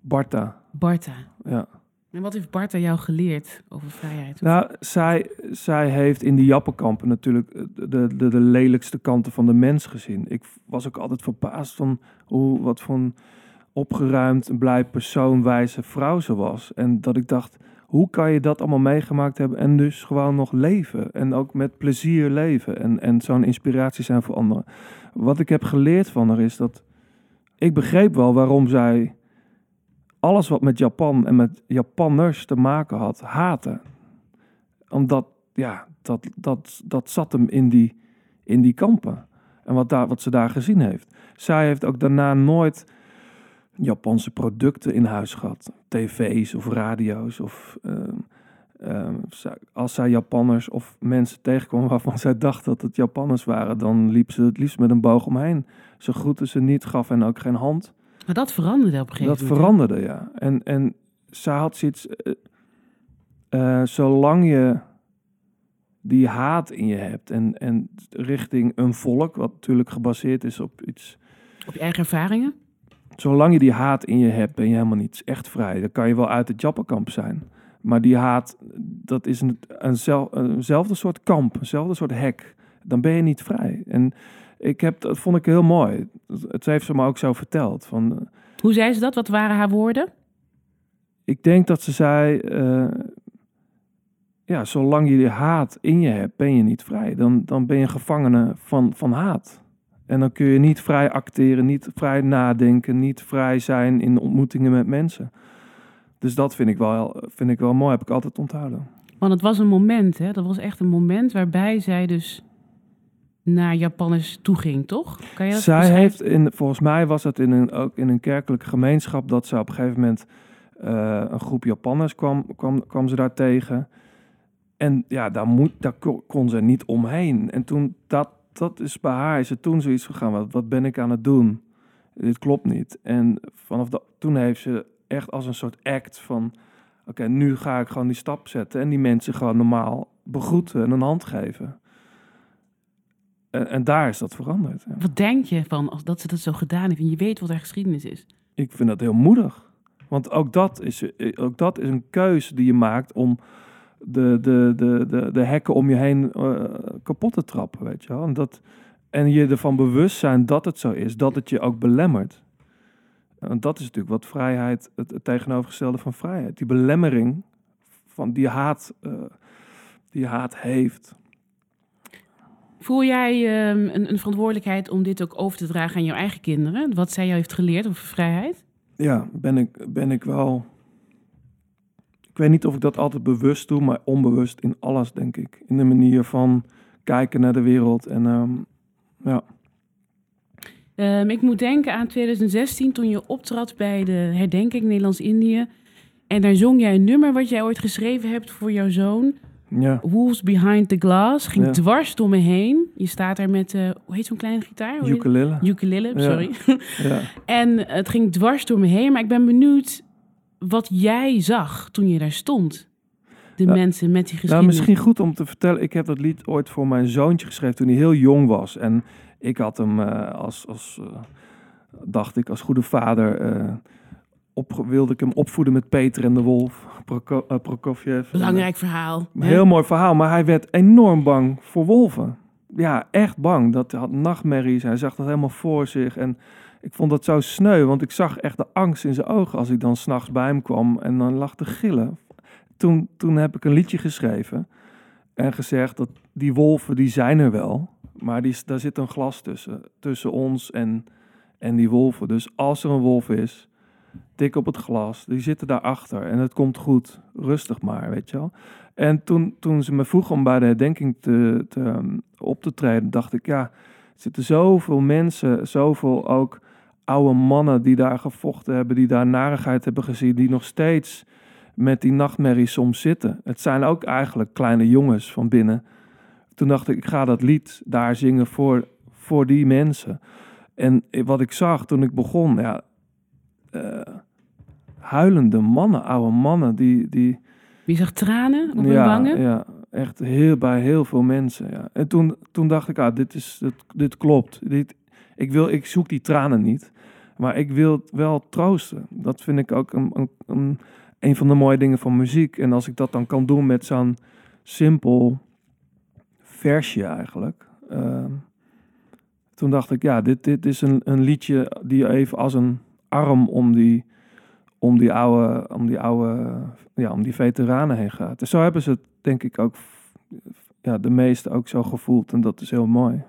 Barta. Barta. Ja. En wat heeft Barta jou geleerd over vrijheid? Nou, zij, zij heeft in die jappenkampen natuurlijk de, de, de, lelijkste kanten van de mens gezien. Ik was ook altijd verbaasd van hoe, wat voor opgeruimd, blij persoon, wijze vrouw ze was. En dat ik dacht, hoe kan je dat allemaal meegemaakt hebben en dus gewoon nog leven? En ook met plezier leven en, en zo'n inspiratie zijn voor anderen. Wat ik heb geleerd van haar is dat ik begreep wel waarom zij alles wat met Japan en met Japanners te maken had, haatte. Omdat, ja, dat, dat, dat zat hem in die, in die kampen. En wat, daar, wat ze daar gezien heeft. Zij heeft ook daarna nooit Japanse producten in huis gehad. TV's of radio's of... Ehm, ehm, als zij Japanners of mensen tegenkwam waarvan zij dacht dat het Japanners waren, dan liep ze het liefst met een boog omheen. Ze groette ze niet, gaf hen ook geen hand. Maar dat veranderde op een gegeven moment. Dat veranderde, ja. En, en zij had zoiets. Uh, uh, zolang je die haat in je hebt en, en richting een volk, wat natuurlijk gebaseerd is op iets. Op je eigen ervaringen? Zolang je die haat in je hebt, ben je helemaal niet echt vrij. Dan kan je wel uit het Jappenkamp zijn. Maar die haat, dat is een, een eenzelfde soort kamp, eenzelfde soort hek. Dan ben je niet vrij. En ik heb, dat vond ik heel mooi. Het heeft ze me ook zo verteld. Van, eh, Hoe zei ze dat? Wat waren haar woorden? Ik denk dat ze zei, uh, ja, zolang je die haat in je hebt, ben je niet vrij. Dan, dan ben je gevangene van, van haat. En dan kun je niet vrij acteren, niet vrij nadenken, niet vrij zijn in ontmoetingen met mensen. Dus dat vind ik wel, vind ik wel mooi, heb ik altijd onthouden. Want het was een moment, hè? dat was echt een moment waarbij zij dus naar Japanners toe ging, toch? Kan je dat Zij heeft, in, volgens mij was het in een, ook in een kerkelijke gemeenschap, dat ze op een gegeven moment uh, een groep Japanners kwam, kwam, kwam ze daar tegen. En ja, daar, moet, daar kon ze niet omheen. En toen dat dat is bij haar, is het toen zoiets gegaan, wat, wat ben ik aan het doen? Dit klopt niet. En vanaf dat, toen heeft ze echt als een soort act van, Oké, nu ga ik gewoon die stap zetten en die mensen gewoon normaal begroeten en een hand geven. En, en daar is dat veranderd. ja. Wat denk je van als dat ze dat zo gedaan heeft en je weet wat haar geschiedenis is? Ik vind dat heel moedig. Want ook dat is, eh, ook dat is een keuze die je maakt om de, de, de, de, de hekken om je heen eh, kapot te trappen, weet je wel. En, dat, en je ervan bewust zijn dat het zo is, dat het je ook belemmert. En dat is natuurlijk wat vrijheid, het, het tegenovergestelde van vrijheid. Die belemmering van die haat, eh, die haat heeft. Voel jij ehm, een, een verantwoordelijkheid om dit ook over te dragen aan jouw eigen kinderen? Wat zij jou heeft geleerd over vrijheid? Ja, ben ik, ben ik wel. Ik weet niet of ik dat altijd bewust doe, maar onbewust in alles, denk ik. In de manier van kijken naar de wereld. En ehm, ja, Ehm, ik moet denken aan 2016 toen je optrad bij de herdenking Nederlands-Indië. En daar zong jij een nummer wat jij ooit geschreven hebt voor jouw zoon. ja, Wolves Behind the Glass. Ging Ja. dwars door me heen. Je staat daar met, eh, hoe heet zo'n kleine gitaar? Ukulele. Ukulele, Ja. sorry. Ja. En het ging dwars door me heen. Maar ik ben benieuwd wat jij zag toen je daar stond. De Ja. mensen met die Nou, geschiedenis. misschien goed om te vertellen. Ik heb dat lied ooit voor mijn zoontje geschreven toen hij heel jong was. En ik had hem eh, als, als eh, dacht ik, als goede vader, eh, op, wilde ik hem opvoeden met Peter en de Wolf, Proko Prokofjev. Belangrijk verhaal. Hè? heel mooi verhaal, maar hij werd enorm bang voor wolven. Ja, echt bang. Dat hij had nachtmerries. Hij zag dat helemaal voor zich. En ik vond dat zo sneu, want ik zag echt de angst in zijn ogen als ik dan s'nachts bij hem kwam en dan lag te gillen. Toen, toen heb ik een liedje geschreven en gezegd dat die wolven, die zijn er wel, maar die, daar zit een glas tussen, tussen ons en, en die wolven. Dus als er een wolf is, tik op het glas, die zitten daarachter en het komt goed, rustig maar, weet je wel. En toen, toen ze me vroegen om bij de herdenking te, te, um, op te treden, dacht ik, ja, er zitten zoveel mensen, zoveel ook oude mannen die daar gevochten hebben, die daar narigheid hebben gezien, die nog steeds met die nachtmerrie soms zitten. Het zijn ook eigenlijk kleine jongens van binnen. Toen dacht ik, ik ga dat lied daar zingen voor, voor die mensen. En wat ik zag toen ik begon, ja, eh, huilende mannen, oude mannen, die, die, Je zag tranen op hun ja, wangen. Ja, echt heel, bij heel veel mensen. Ja. En toen, toen dacht ik, ah, dit, is, dit, dit klopt. Dit, ik, wil, ik zoek die tranen niet, maar ik wil wel troosten. Dat vind ik ook een, een, een, een van de mooie dingen van muziek. En als ik dat dan kan doen met zo'n simpel versje eigenlijk. ehm, toen dacht ik, ja, dit, dit is een, een liedje die even als een arm om die, om die oude, om die oude, ja, om die veteranen heen gaat. En zo hebben ze het, denk ik, ook, ja, de meesten ook zo gevoeld. En dat is heel mooi.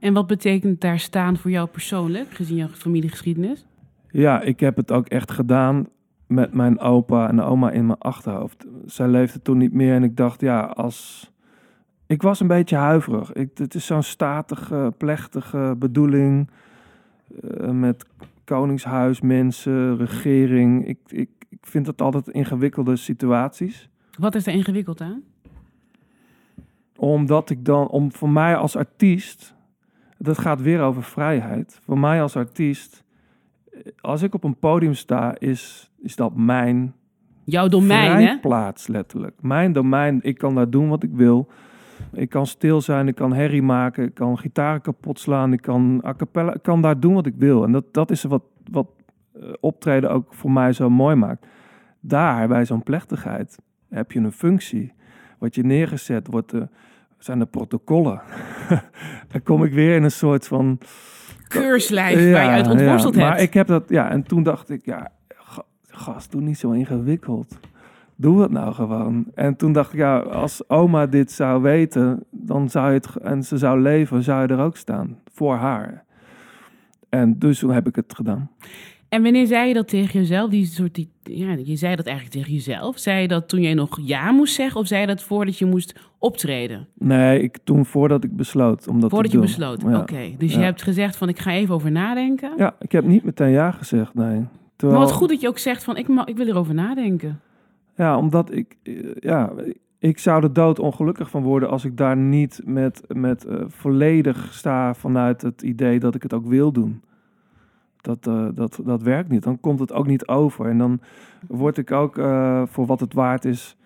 En wat betekent daar staan voor jou persoonlijk, gezien jouw familiegeschiedenis? Ja, ik heb het ook echt gedaan met mijn opa en oma in mijn achterhoofd. Zij leefde toen niet meer en ik dacht, ja, als... Ik was een beetje huiverig. Ik, het is zo'n statige, plechtige bedoeling eh, met koningshuis, mensen, regering. Ik, ik, ik vind het altijd ingewikkelde situaties. Wat is er ingewikkeld aan? Omdat ik dan, om voor mij als artiest, dat gaat weer over vrijheid. Voor mij als artiest, als ik op een podium sta, is, is dat mijn Jouw domein, hè? vrijplaats, letterlijk. Mijn domein, ik kan daar doen wat ik wil. Ik kan stil zijn, ik kan herrie maken, ik kan gitaren kapot slaan, ik kan a cappella, ik kan daar doen wat ik wil. En dat, dat is wat, wat eh, optreden ook voor mij zo mooi maakt. Daar, bij zo'n plechtigheid, heb je een functie. Wat je neergezet wordt, eh, zijn de protocollen. Dan kom ik weer in een soort van... Keurslijf waar je uit ontworsteld ja, hebt. Maar ik heb dat, ja, en toen dacht ik, ja, ga- gast, doe niet zo ingewikkeld. Doe het nou gewoon. En toen dacht ik, ja, als oma dit zou weten, dan zou je het, en ze zou leven, zou je er ook staan. Voor haar. En dus toen heb ik het gedaan. En wanneer zei je dat tegen jezelf? Die soort, die, ja, je zei dat eigenlijk tegen jezelf. Zei je dat toen jij nog ja moest zeggen? Of zei je dat voordat je moest optreden? Nee, ik, toen voordat ik besloot om dat Voordat te je doen. besloot. Ja. Oké, dus je hebt gezegd van ik ga even over nadenken. Ja, ik heb niet meteen ja gezegd, nee. Terwijl, Maar wat goed dat je ook zegt van ik, ik wil erover nadenken. Ja, omdat ik, ja, ik zou er dood ongelukkig van worden als ik daar niet met, met eh, volledig sta vanuit het idee dat ik het ook wil doen. Dat, eh, dat, dat werkt niet. Dan komt het ook niet over. En dan word ik ook eh, voor wat het waard is.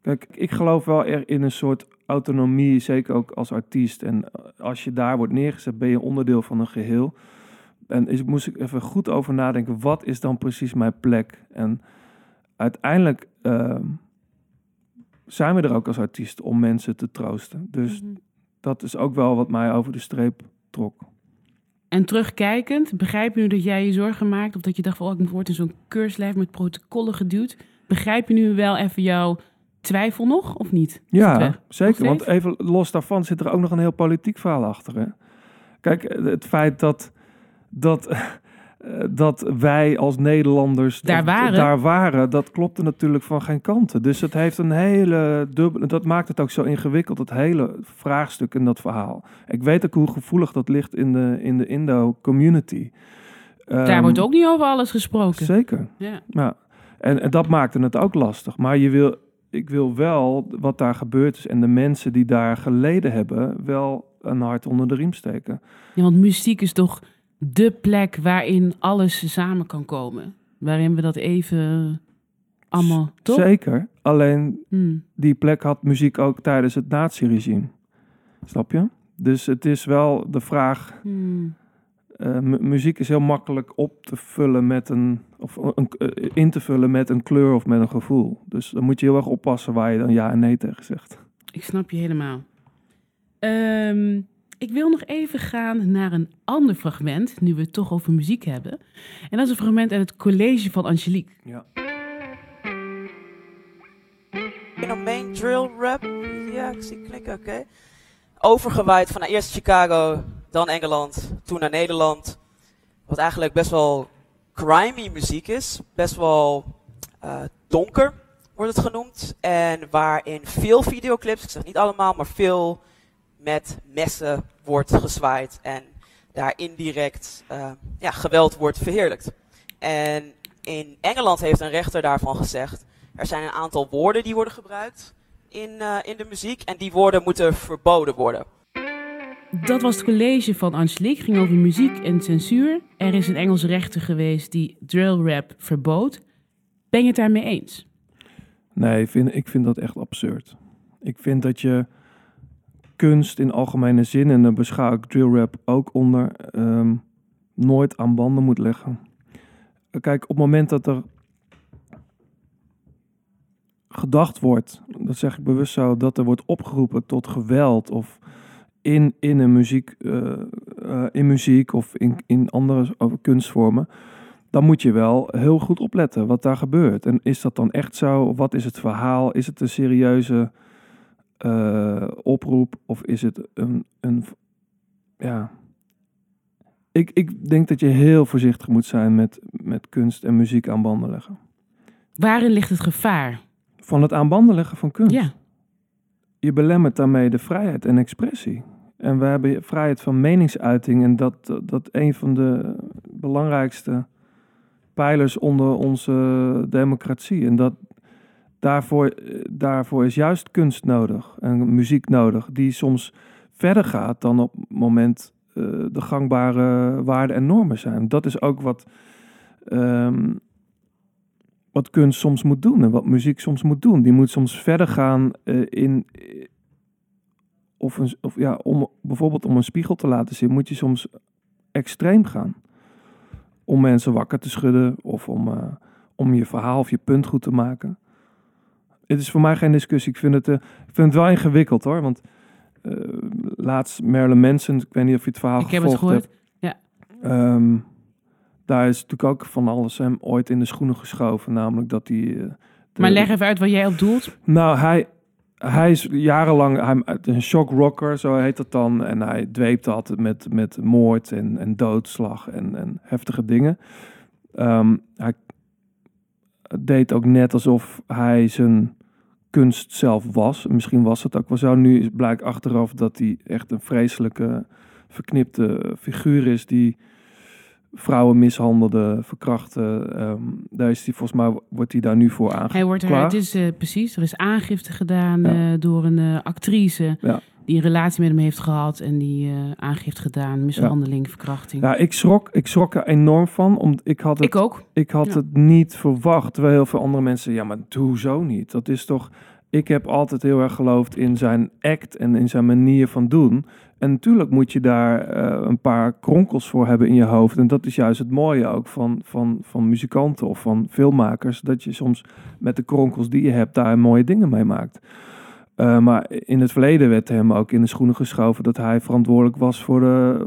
Kijk, ik geloof wel er in een soort autonomie, zeker ook als artiest. En als je daar wordt neergezet, ben je onderdeel van een geheel. En is, moest ik even goed over nadenken, wat is dan precies mijn plek? En uiteindelijk ehm, zijn we er ook als artiest om mensen te troosten. Dus Mhm. dat is ook wel wat mij over de streep trok. En terugkijkend, begrijp je nu dat jij je zorgen maakt... of dat je dacht van, oh, ik word in zo'n keurslijf met protocollen geduwd? Begrijp je nu wel even jouw twijfel nog, of niet? Ja, zeker. Nog Want even los daarvan zit er ook nog een heel politiek verhaal achter. Hè? Kijk, het feit dat, dat, dat wij als Nederlanders Daar waren. daar waren, dat klopte natuurlijk van geen kanten. Dus het heeft een hele dubbele. Dat maakt het ook zo ingewikkeld, het hele vraagstuk in dat verhaal. Ik weet ook hoe gevoelig dat ligt in de, in de Indo-community. Daar Ehm, wordt ook niet over alles gesproken. Zeker. Ja. Ja, en, en dat maakte het ook lastig. Maar je wil, ik wil wel wat daar gebeurd is en de mensen die daar geleden hebben, wel een hart onder de riem steken. Ja, want muziek is toch de plek waarin alles samen kan komen. Waarin we dat even allemaal, toch? Zeker. Alleen Hmm. die plek had muziek ook tijdens het naziregime. Snap je? Dus het is wel de vraag. Hmm. eh, mu- muziek is heel makkelijk op te vullen met een. of een, eh, in te vullen met een kleur of met een gevoel. Dus dan moet je heel erg oppassen waar je dan ja en nee tegen zegt. Ik snap je helemaal. Ehm, ik wil nog even gaan naar een ander fragment, nu we het toch over muziek hebben. En dat is een fragment uit het college van Angelique. Ja. fenomeen drill rap. Ja, ik zie knikken, oké. Overgewaaid van eerst Chicago, dan Engeland, toen naar Nederland. Wat eigenlijk best wel grimy muziek is. Best wel eh, donker wordt het genoemd. En waarin veel videoclips, ik zeg niet allemaal, maar veel met messen wordt gezwaaid. En daar indirect eh, ja, geweld wordt verheerlijkt. En in Engeland heeft een rechter daarvan gezegd. Er zijn een aantal woorden die worden gebruikt in, eh, in de muziek. En die woorden moeten verboden worden. Dat was het college van Angelique, ging over muziek en censuur. Er is een Engelse rechter geweest die drill rap verbood. Ben je het daarmee eens? Nee, ik vind, ik vind dat echt absurd. Ik vind dat je kunst in algemene zin, en daar beschouw ik drill rap ook onder, ehm, nooit aan banden moet leggen. Kijk, op het moment dat er gedacht wordt, dat zeg ik bewust zo, dat er wordt opgeroepen tot geweld of in, in een muziek, eh, eh, in muziek of in, in andere kunstvormen, dan moet je wel heel goed opletten wat daar gebeurt. En is dat dan echt zo? Wat is het verhaal? Is het een serieuze eh, oproep of is het een, een ja. Ik, ik denk dat je heel voorzichtig moet zijn met, met kunst en muziek aan banden leggen. Waarin ligt het gevaar? Van het aan banden leggen van kunst. Ja, Je belemmert daarmee de vrijheid en expressie. En we hebben vrijheid van meningsuiting. En dat, dat een van de belangrijkste pijlers onder onze democratie. En dat daarvoor, eh, daarvoor is juist kunst nodig en muziek nodig, die soms verder gaat dan op het moment eh, de gangbare waarden en normen zijn. Dat is ook wat, ehm, wat kunst soms moet doen en wat muziek soms moet doen. Die moet soms verder gaan eh, in. Of, een, of ja, om bijvoorbeeld om een spiegel te laten zien, moet je soms extreem gaan. Om mensen wakker te schudden of om, om je verhaal of je punt goed te maken. Het is voor mij geen discussie. Ik vind het, eh, ik vind het wel ingewikkeld hoor. Want eh, laatst Marilyn Manson, ik weet niet of je het verhaal ik heb het gehoord. hebt. Ehm, daar is natuurlijk ook van alles hem ooit in de schoenen geschoven. Namelijk dat hij... eh, de- Maar leg even uit wat jij op doelt. nou, hij, hij is jarenlang hij, een shock rocker, zo heet dat dan. En hij dweept altijd met, met moord en, en doodslag en, en heftige dingen. Ehm, hij deed ook net alsof hij zijn kunst zelf was. Misschien was het ook wel zo. Nu blijkt achteraf dat hij echt een vreselijke, verknipte figuur is die vrouwen mishandelde, verkrachtte. Ehm, daar is hij volgens mij wordt hij daar nu voor aangeklaagd. Hij wordt er, het is eh, precies, er is aangifte gedaan Ja. eh, door een eh, actrice. Ja. Die een relatie met hem heeft gehad en die uh, aangifte gedaan, mishandeling, verkrachting. Ja, ik schrok, ik schrok er enorm van. Om, ik had het, ik ook. Ik had het niet verwacht. Terwijl heel veel andere mensen, ja, maar hoezo niet? Dat is toch. Ik heb altijd heel erg geloofd in zijn act en in zijn manier van doen. En natuurlijk moet je daar eh, een paar kronkels voor hebben in je hoofd. En dat is juist het mooie ook van, van, van muzikanten of van filmmakers. Dat je soms met de kronkels die je hebt daar mooie dingen mee maakt. Uh, maar in het verleden werd hem ook in de schoenen geschoven dat hij verantwoordelijk was voor de,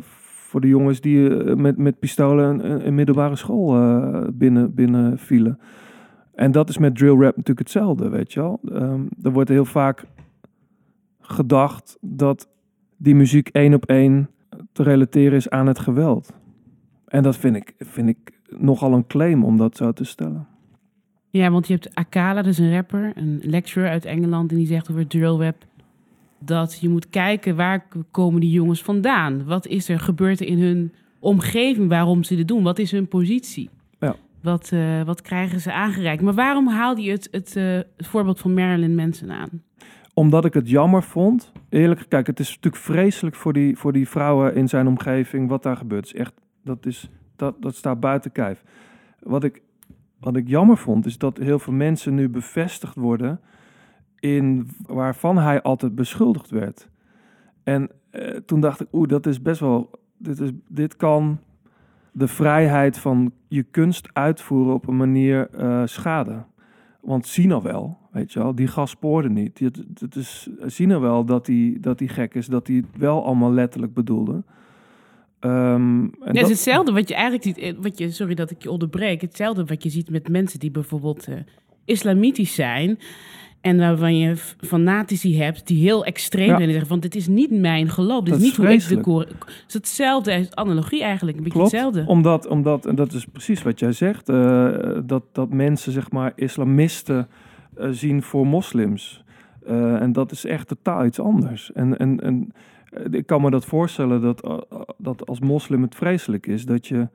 voor de jongens die eh, met, met pistolen een, middelbare school uh, binnen, binnen vielen. En dat is met drill rap natuurlijk hetzelfde, weet je wel. Um, er wordt heel vaak gedacht dat die muziek één op één te relateren is aan het geweld. En dat vind ik, vind ik nogal een claim om dat zo te stellen. Ja, want je hebt Akala, dat is een rapper, een lecturer uit Engeland, en die zegt over drill rap dat je moet kijken waar komen die jongens vandaan? Wat is er gebeurd in hun omgeving waarom ze dit doen? Wat is hun positie? Ja. Wat, uh, wat krijgen ze aangereikt? Maar waarom haalde je het, het, uh, het voorbeeld van Marilyn Manson aan? Omdat ik het jammer vond. Eerlijk, kijk, het is natuurlijk vreselijk voor die, voor die vrouwen in zijn omgeving wat daar gebeurt. is echt, dat, is, dat, dat staat buiten kijf. Wat ik wat ik jammer vond, is dat heel veel mensen nu bevestigd worden in waarvan hij altijd beschuldigd werd. En eh, toen dacht ik, oeh, dat is best wel, dit, is, dit kan de vrijheid van je kunst uitvoeren op een manier uh, schaden. Want nou wel, weet je wel, die gast spoorde niet. Het, het is, nou wel dat hij dat gek is, dat hij het wel allemaal letterlijk bedoelde. Um, ja, is hetzelfde wat je eigenlijk ziet, eh, wat je, sorry dat ik je onderbreek, hetzelfde wat je ziet met mensen die bijvoorbeeld uh, islamitisch zijn en waarvan je fanatici hebt die heel extreem zijn en zeggen van dit is niet mijn geloof, dit is niet hoe ik de koor. Het is hetzelfde, analogie eigenlijk, een beetje hetzelfde. Omdat, omdat, en dat is precies wat jij zegt, uh, dat, dat mensen zeg maar islamisten zien voor moslims. en dat is echt totaal iets anders. En, en, en eh, ik kan me dat voorstellen dat, eh, dat als moslim het vreselijk is dat je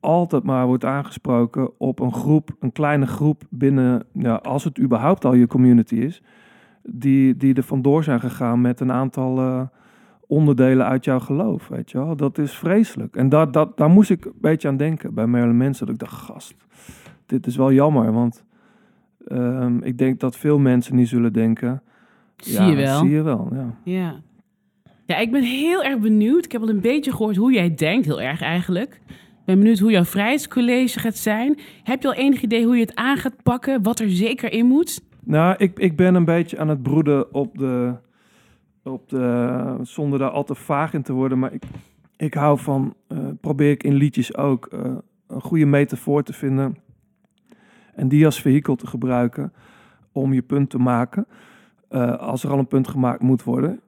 altijd maar wordt aangesproken op een groep, een kleine groep binnen, ja, als het überhaupt al je community is, die, die er vandoor zijn gegaan met een aantal uh, onderdelen uit jouw geloof, weet je wel. Dat is vreselijk. En dat, dat, daar moest ik een beetje aan denken bij Marilyn Manson. Dat ik dacht, gast, dit is wel jammer, want um, ik denk dat veel mensen niet zullen denken... Zie ja, je wel. Zie je wel, ja. Ja. Ja, ik ben heel erg benieuwd. Ik heb al een beetje gehoord hoe jij denkt, heel erg eigenlijk. Ik ben benieuwd hoe jouw vrijheidscollege gaat zijn. Heb je al enig idee hoe je het aan gaat pakken? Wat er zeker in moet? Nou, ik, ik ben een beetje aan het broeden op de, op de... Zonder daar al te vaag in te worden. Maar ik, ik hou van... Uh, probeer ik in liedjes ook uh, een goede metafoor te vinden. En die als vehikel te gebruiken om je punt te maken. Uh, als er al een punt gemaakt moet worden.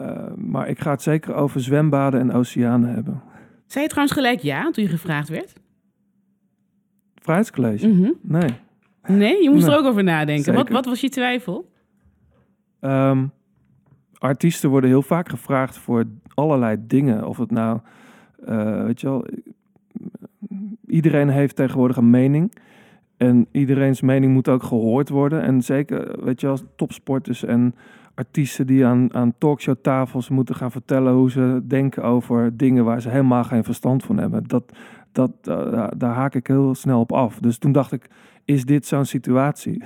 Uh, maar ik ga het zeker over zwembaden en oceanen hebben. Zei je trouwens gelijk ja toen je gevraagd werd? Vrijheidscollege? Mm -hmm. Nee. Nee, je moest nee. er ook over nadenken. Wat, wat, was je twijfel? Um, artiesten worden heel vaak gevraagd voor allerlei dingen. Of het nou, uh, weet je wel, iedereen heeft tegenwoordig een mening. En iedereen's mening moet ook gehoord worden. En zeker, weet je wel, topsporters en artiesten die aan, aan talkshowtafels moeten gaan vertellen hoe ze denken over dingen waar ze helemaal geen verstand van hebben. Dat, dat, uh, daar haak ik heel snel op af. Dus toen dacht ik, is dit zo'n situatie?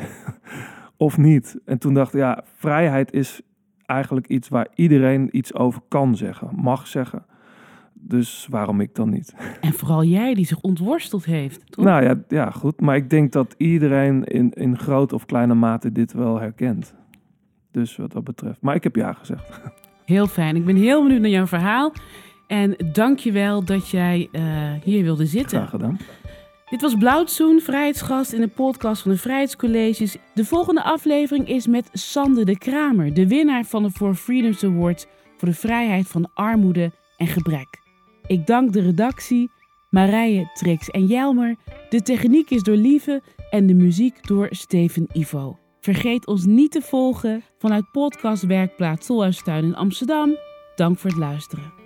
of niet? En toen dacht ik, ja, vrijheid is eigenlijk iets waar iedereen iets over kan zeggen, mag zeggen. Dus waarom ik dan niet? En vooral jij die zich ontworsteld heeft. Toch? Nou ja, ja, goed. Maar ik denk dat iedereen in, in grote of kleine mate dit wel herkent. Dus wat dat betreft. Maar ik heb ja gezegd. Heel fijn. Ik ben heel benieuwd naar jouw verhaal. En dank je wel dat jij uh, hier wilde zitten. Graag gedaan. Dit was Blauwtsoen, vrijheidsgast in de podcast van de Vrijheidscolleges. De volgende aflevering is met Sander de Kramer, de winnaar van de For Freedoms Award voor de vrijheid van armoede en gebrek. Ik dank de redactie, Marije, Trix en Jelmer. De techniek is door Lieve en de muziek door Steven Ivo. Vergeet ons niet te volgen vanuit podcast Werkplaats Tolhuistuin in Amsterdam. Dank voor het luisteren.